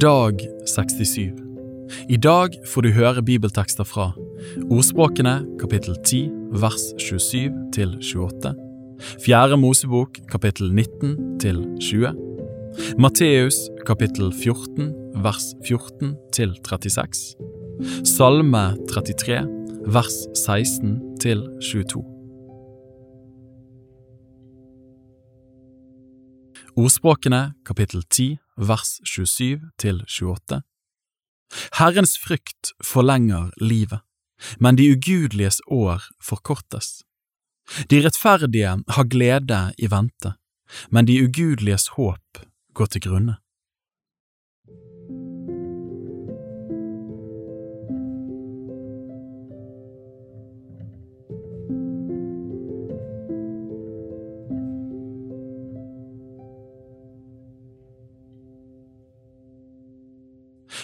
Dag 67 I dag får du høre bibeltekster fra Ordspråkene kapittel 10 vers 27 til 28, Fjerde Mosebok kapittel 19 til 20, Matteus kapittel 14 vers 14 til 36, Salme 33 vers 16 til 22. Ordspråkene kapittel 10 vers 27 til 28 Herrens frykt forlenger livet, men de ugudeliges år forkortes. De rettferdige har glede i vente, men de ugudeliges håp går til grunne.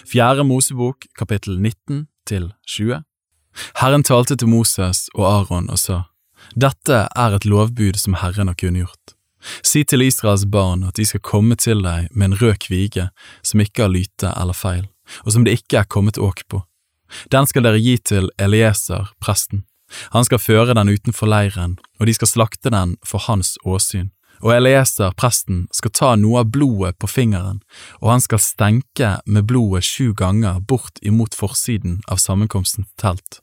Fjerde Mosebok kapittel 19 til 20 Herren talte til Moses og Aron og sa, Dette er et lovbud som Herren har kunngjort. Si til Israels barn at de skal komme til deg med en rød kvige som ikke har lyte eller feil, og som det ikke er kommet åk på. Den skal dere gi til Elieser, presten. Han skal føre den utenfor leiren, og de skal slakte den for hans åsyn og Elieser, presten, skal ta noe av blodet på fingeren, og han skal stenke med blodet sju ganger bort imot forsiden av sammenkomstens telt.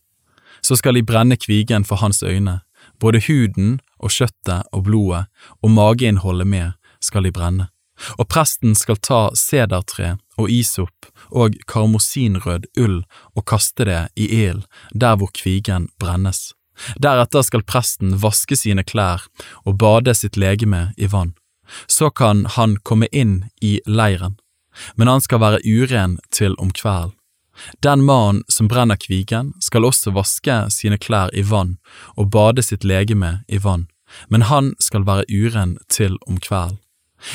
Så skal de brenne kvigen for hans øyne, både huden og kjøttet og blodet og mageinnholdet med skal de brenne. Og presten skal ta sedertre og isop og karmosinrød ull og kaste det i ilden der hvor kvigen brennes. Deretter skal presten vaske sine klær og bade sitt legeme i vann. Så kan han komme inn i leiren, men han skal være uren til om kvelden. Den mannen som brenner kvigen, skal også vaske sine klær i vann og bade sitt legeme i vann, men han skal være uren til om kvelden.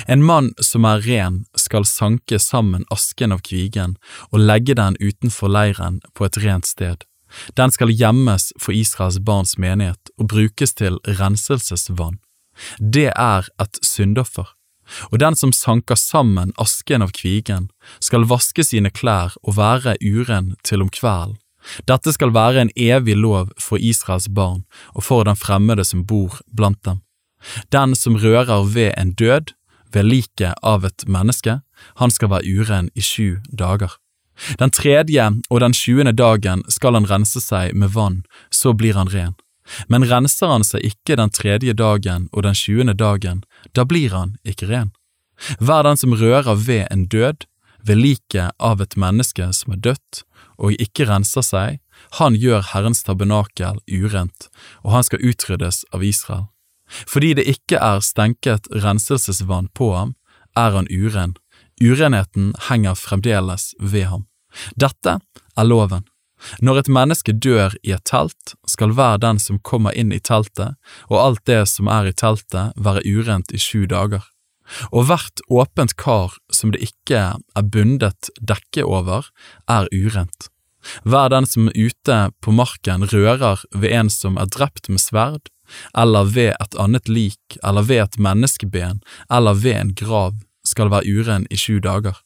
En mann som er ren, skal sanke sammen asken av kvigen og legge den utenfor leiren på et rent sted. Den skal gjemmes for Israels barns menighet og brukes til renselsesvann. Det er et syndoffer, og den som sanker sammen asken av kvigen, skal vaske sine klær og være uren til om kvelden. Dette skal være en evig lov for Israels barn og for den fremmede som bor blant dem. Den som rører ved en død, ved liket av et menneske, han skal være uren i sju dager. Den tredje og den tjuende dagen skal han rense seg med vann, så blir han ren. Men renser han seg ikke den tredje dagen og den tjuende dagen, da blir han ikke ren. Hver den som rører ved en død, ved liket av et menneske som er dødt, og ikke renser seg, han gjør Herrens tabernakel urent, og han skal utryddes av Israel. Fordi det ikke er stenket renselsesvann på ham, er han uren, urenheten henger fremdeles ved ham. Dette er loven. Når et menneske dør i et telt, skal hver den som kommer inn i teltet, og alt det som er i teltet, være urent i sju dager. Og hvert åpent kar som det ikke er bundet dekke over, er urent. Hver den som ute på marken rører ved en som er drept med sverd, eller ved et annet lik, eller ved et menneskeben, eller ved en grav, skal være uren i sju dager.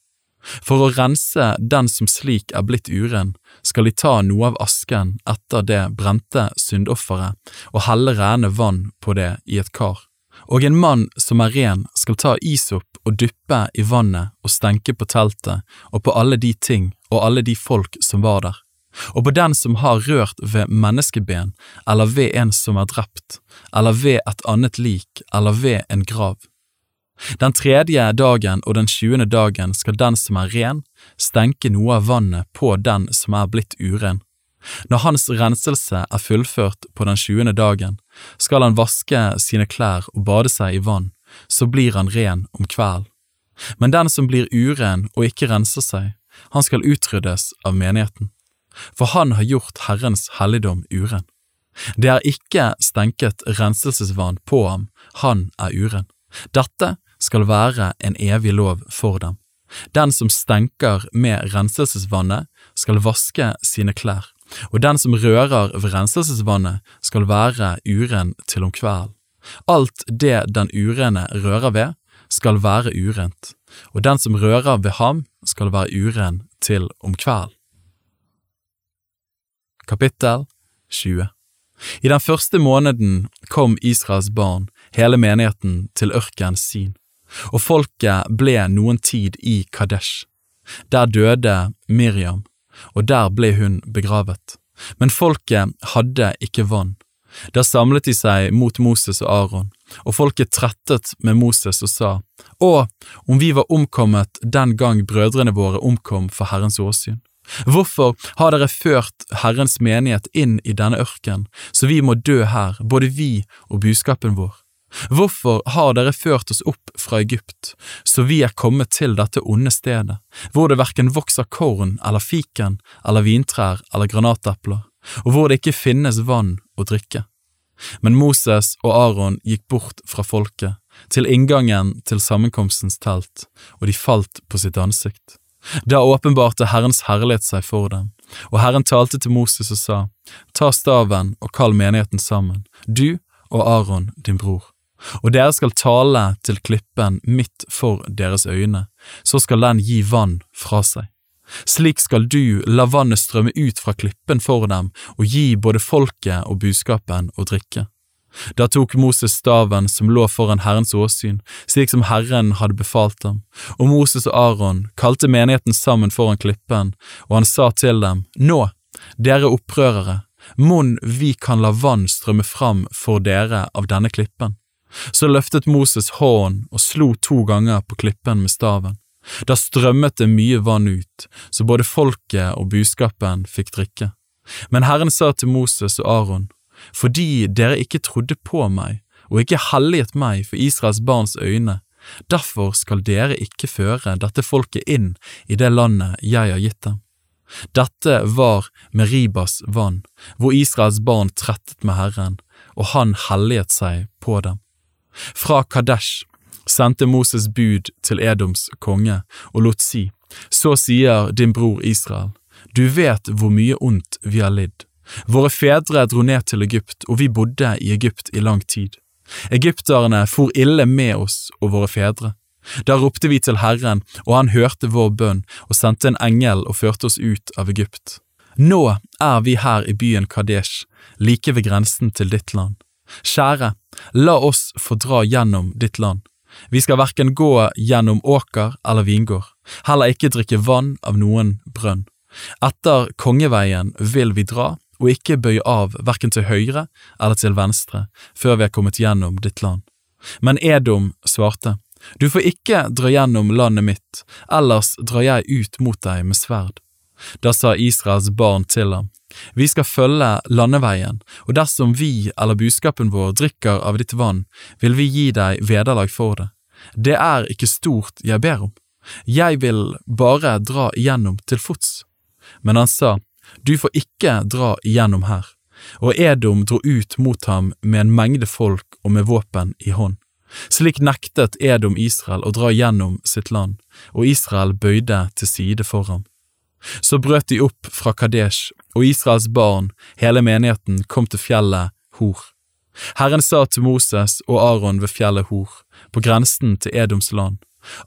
For å rense den som slik er blitt uren, skal de ta noe av asken etter det brente syndofferet og helle rene vann på det i et kar. Og en mann som er ren skal ta isop og dyppe i vannet og stenke på teltet og på alle de ting og alle de folk som var der. Og på den som har rørt ved menneskeben, eller ved en som er drept, eller ved et annet lik, eller ved en grav den tredje dagen og den tjuende dagen skal den som er ren, stenke noe av vannet på den som er blitt uren. Når hans renselse er fullført på den tjuende dagen, skal han vaske sine klær og bade seg i vann, så blir han ren om kvelden. Men den som blir uren og ikke renser seg, han skal utryddes av menigheten, for han har gjort Herrens helligdom uren. Det er ikke stenket renselsesvann på ham, han er uren. Dette skal være en evig lov for dem. Den som stenker med renselsesvannet, skal vaske sine klær, og den som rører ved renselsesvannet, skal være uren til om kvelden. Alt det den urene rører ved, skal være urent, og den som rører ved ham skal være uren til om kvelden. Kapittel 20 I den første måneden kom Israels barn, hele menigheten, til ørken Sin, og folket ble noen tid i Kadesh. Der døde Miriam, og der ble hun begravet. Men folket hadde ikke vann. Da samlet de seg mot Moses og Aron, og folket trettet med Moses og sa, Å, om vi var omkommet den gang brødrene våre omkom for Herrens åsyn. Hvorfor har dere ført Herrens menighet inn i denne ørken, så vi må dø her, både vi og buskapen vår? Hvorfor har dere ført oss opp fra Egypt, så vi er kommet til dette onde stedet, hvor det verken vokser korn eller fiken eller vintrær eller granatepler, og hvor det ikke finnes vann å drikke? Men Moses og Aron gikk bort fra folket, til inngangen til sammenkomstens telt, og de falt på sitt ansikt. Da åpenbarte Herrens herlighet seg for dem, og Herren talte til Moses og sa, Ta staven og kall menigheten sammen, du og Aron din bror, og dere skal tale til klippen midt for deres øyne, så skal den gi vann fra seg. Slik skal du la vannet strømme ut fra klippen for dem og gi både folket og buskapen å drikke. Da tok Moses staven som lå foran Herrens åsyn, slik som Herren hadde befalt ham, og Moses og Aron kalte menigheten sammen foran klippen, og han sa til dem, Nå, dere opprørere, mon vi kan la vann strømme fram for dere av denne klippen. Så løftet Moses hånden og slo to ganger på klippen med staven. Da strømmet det mye vann ut, så både folket og buskapen fikk drikke. Men Herren sa til Moses og Aron, fordi dere ikke trodde på meg og ikke helliget meg for Israels barns øyne, derfor skal dere ikke føre dette folket inn i det landet jeg har gitt dem. Dette var Meribas vann, hvor Israels barn trettet med Herren, og han helliget seg på dem. Fra Kadesh sendte Moses bud til Edoms konge og lot si, så sier din bror Israel, du vet hvor mye ondt vi har lidd. Våre fedre dro ned til Egypt, og vi bodde i Egypt i lang tid. Egypterne for ille med oss og våre fedre. Da ropte vi til Herren, og han hørte vår bønn og sendte en engel og førte oss ut av Egypt. Nå er vi her i byen Kadesh, like ved grensen til ditt land. Kjære, la oss få dra gjennom ditt land. Vi skal verken gå gjennom åker eller vingård, heller ikke drikke vann av noen brønn. Etter kongeveien vil vi dra, og ikke bøye av verken til høyre eller til venstre før vi er kommet gjennom ditt land. Men Edom svarte, Du får ikke dra gjennom landet mitt, ellers drar jeg ut mot deg med sverd. Da sa Israels barn til ham, Vi skal følge landeveien, og dersom vi eller buskapen vår drikker av ditt vann, vil vi gi deg vederlag for det. Det er ikke stort jeg ber om, jeg vil bare dra igjennom til fots. Men han sa, Du får ikke dra igjennom her. Og Edom dro ut mot ham med en mengde folk og med våpen i hånd. Slik nektet Edom Israel å dra gjennom sitt land, og Israel bøyde til side for ham. Så brøt de opp fra Kadesh, og Israels barn, hele menigheten, kom til fjellet Hor. Herren sa til Moses og Aron ved fjellet Hor, på grensen til Edoms land,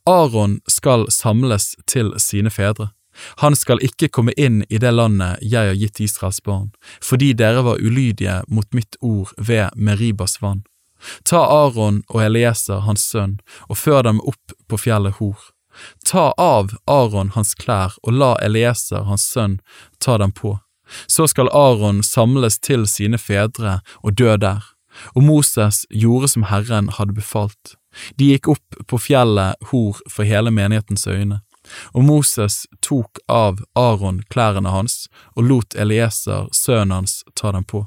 Aron skal samles til sine fedre. Han skal ikke komme inn i det landet jeg har gitt Israels barn, fordi dere var ulydige mot mitt ord ved Meribas vann. Ta Aron og Elieser, hans sønn, og før dem opp på fjellet Hor. Ta av Aron hans klær og la Elieser, hans sønn, ta dem på. Så skal Aron samles til sine fedre og dø der. Og Moses gjorde som Herren hadde befalt. De gikk opp på fjellet Hor for hele menighetens øyne. Og Moses tok av Aron klærne hans og lot Elieser, sønnen hans, ta dem på.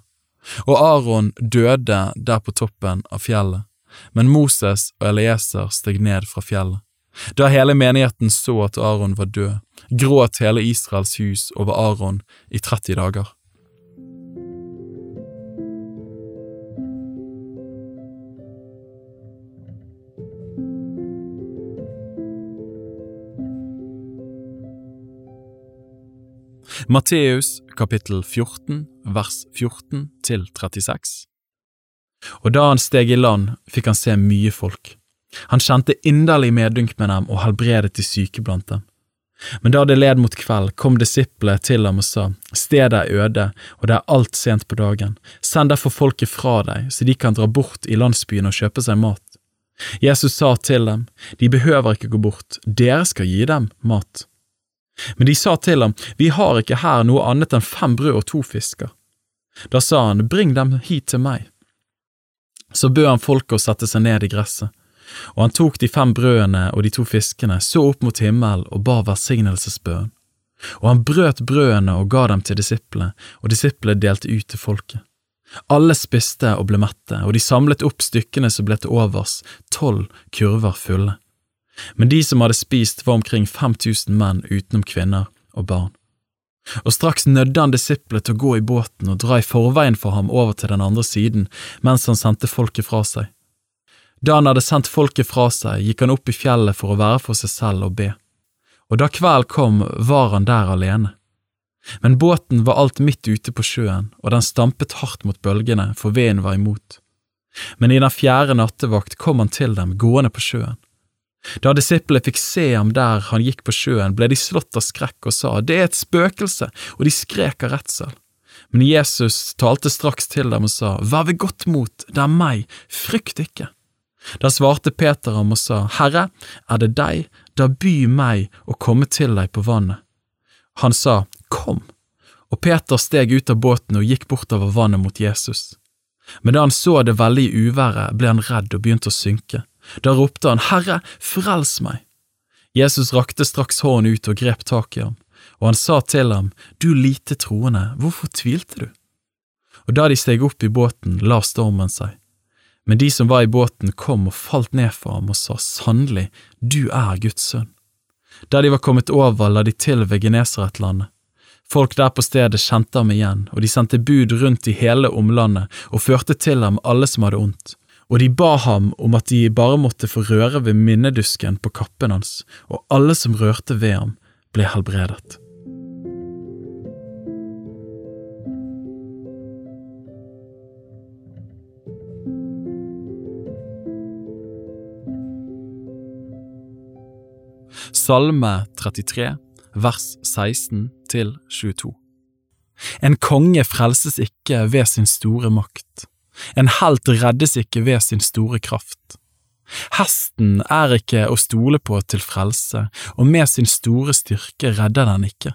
Og Aron døde der på toppen av fjellet, men Moses og Elieser steg ned fra fjellet. Da hele menigheten så at Aron var død, gråt hele Israels hus over Aron i 30 dager. Matteus kapittel 14 vers 14 til 36 Og da han steg i land, fikk han se mye folk. Han kjente inderlig medynk med dem og helbredet de syke blant dem. Men da det led mot kveld, kom disiplene til ham og sa, stedet er øde, og det er alt sent på dagen, send derfor folket fra deg, så de kan dra bort i landsbyen og kjøpe seg mat. Jesus sa til dem, de behøver ikke gå bort, dere skal gi dem mat. Men de sa til ham, vi har ikke her noe annet enn fem brød og to fisker. Da sa han, bring dem hit til meg. Så bød han folket å sette seg ned i gresset. Og han tok de fem brødene og de to fiskene, så opp mot himmel og ba velsignelsesbønn. Og han brøt brødene og ga dem til disiplene, og disiplene delte ut til folket. Alle spiste og ble mette, og de samlet opp stykkene som ble til overs, tolv kurver fulle. Men de som hadde spist, var omkring 5000 menn utenom kvinner og barn. Og straks nødde han disiplet til å gå i båten og dra i forveien for ham over til den andre siden, mens han sendte folket fra seg. Da han hadde sendt folket fra seg, gikk han opp i fjellet for å være for seg selv og be. Og da kveld kom, var han der alene. Men båten var alt midt ute på sjøen, og den stampet hardt mot bølgene, for vinden var imot. Men i den fjerde nattevakt kom han til dem gående på sjøen. Da disiplene fikk se ham der han gikk på sjøen, ble de slått av skrekk og sa, det er et spøkelse, og de skrek av redsel. Men Jesus talte straks til dem og sa, vær ved godt mot, det er meg, frykt ikke. Da svarte Peter ham og sa, Herre, er det deg, da by meg å komme til deg på vannet. Han sa, Kom, og Peter steg ut av båten og gikk bortover vannet mot Jesus. Men da han så det veldige uværet, ble han redd og begynte å synke. Da ropte han, Herre, frels meg! Jesus rakte straks hånden ut og grep tak i ham, og han sa til ham, Du lite troende, hvorfor tvilte du? Og da de steg opp i båten, la stormen seg. Men de som var i båten, kom og falt ned for ham og sa, Sannelig, du er Guds sønn. Der de var kommet over, la de til ved Genesaretlandet. Folk der på stedet kjente ham igjen, og de sendte bud rundt i hele omlandet og førte til ham alle som hadde ondt. Og de ba ham om at de bare måtte få røre ved minnedusken på kappen hans, og alle som rørte ved ham, ble helbredet. Salme 33, vers 16 til 22 En konge frelses ikke ved sin store makt, en helt reddes ikke ved sin store kraft. Hesten er ikke å stole på til frelse, og med sin store styrke redder den ikke.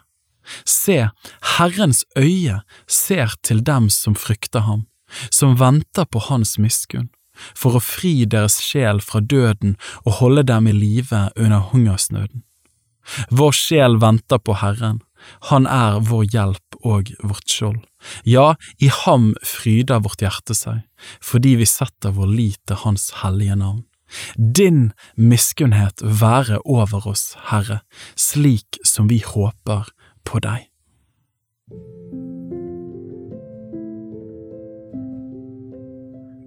Se, Herrens øye ser til dem som frykter ham, som venter på hans miskunn for å fri deres sjel fra døden og holde dem i live under hungersnøden. Vår sjel venter på Herren, han er vår hjelp og vårt skjold. Ja, i ham fryder vårt hjerte seg, fordi vi setter vår lit til Hans hellige navn. Din miskunnhet være over oss, Herre, slik som vi håper på deg.